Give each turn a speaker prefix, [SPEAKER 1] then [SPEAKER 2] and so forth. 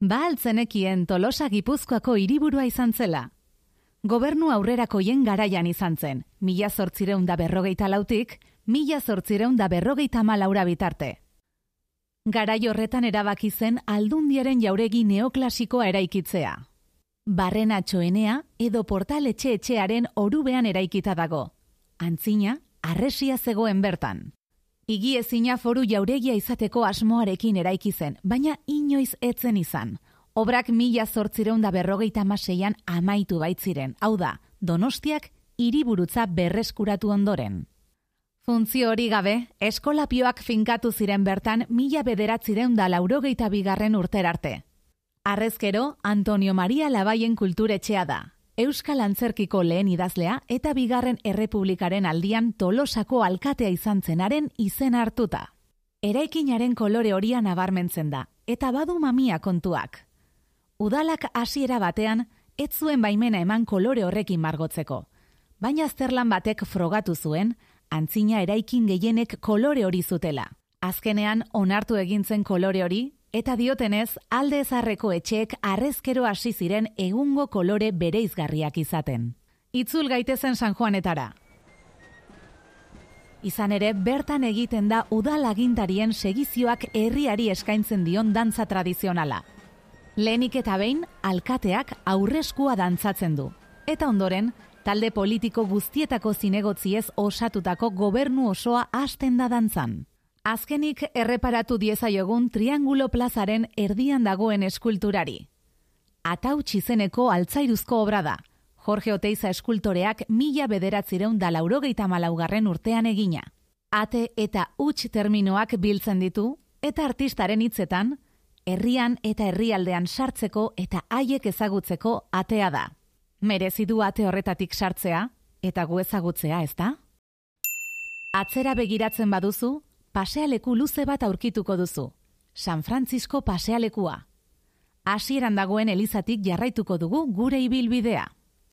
[SPEAKER 1] Ba altzenekien Tolosa Gipuzkoako hiriburua izan zela. Gobernu aurrerakoien garaian izan zen, mila zortzireun da berrogeita lautik, mila zortzireun da berrogeita malaura bitarte. Garai horretan erabaki zen aldundiaren jauregi neoklasikoa eraikitzea. Barrena txoenea edo portal etxe etxearen orubean eraikita dago. Antzina, arresia zegoen bertan. Igi ezina foru jauregia izateko asmoarekin eraiki zen, baina inoiz etzen izan. Obrak mila zortzireunda berrogeita maseian amaitu baitziren, hau da, donostiak hiriburutza berreskuratu ondoren. Funtzio hori gabe, eskolapioak finkatu ziren bertan mila bederatzireun da laurogeita bigarren urterarte. Arrezkero, Antonio Maria Labaien kulturetxea da, Euskal Antzerkiko lehen idazlea eta bigarren errepublikaren aldian tolosako alkatea izan zenaren izen hartuta. Eraikinaren kolore horia nabarmentzen da, eta badu mamia kontuak. Udalak hasiera batean, ez zuen baimena eman kolore horrekin margotzeko. Baina azterlan batek frogatu zuen, antzina eraikin gehienek kolore hori zutela. Azkenean, onartu egintzen kolore hori, Eta diotenez, alde ezarreko etxeek arrezkero hasi ziren egungo kolore bereizgarriak izaten. Itzul gaitezen San Juanetara. Izan ere, bertan egiten da udal agintarien segizioak herriari eskaintzen dion dantza tradizionala. Lehenik eta behin, alkateak aurreskua dantzatzen du. Eta ondoren, talde politiko guztietako zinegotziez osatutako gobernu osoa hasten da dantzan. Azkenik erreparatu diezaiogun triangulo plazaren erdian dagoen eskulturari. Atau txizeneko altzairuzko obra da. Jorge Oteiza eskultoreak mila bederatzireun da laurogeita malaugarren urtean egina. Ate eta huts terminoak biltzen ditu, eta artistaren hitzetan, herrian eta herrialdean sartzeko eta haiek ezagutzeko atea da. Merezi du ate horretatik sartzea, eta gu ezagutzea, ezta? Atzera begiratzen baduzu, pasealeku luze bat aurkituko duzu. San Francisco pasealekua. Hasieran dagoen elizatik jarraituko dugu gure ibilbidea.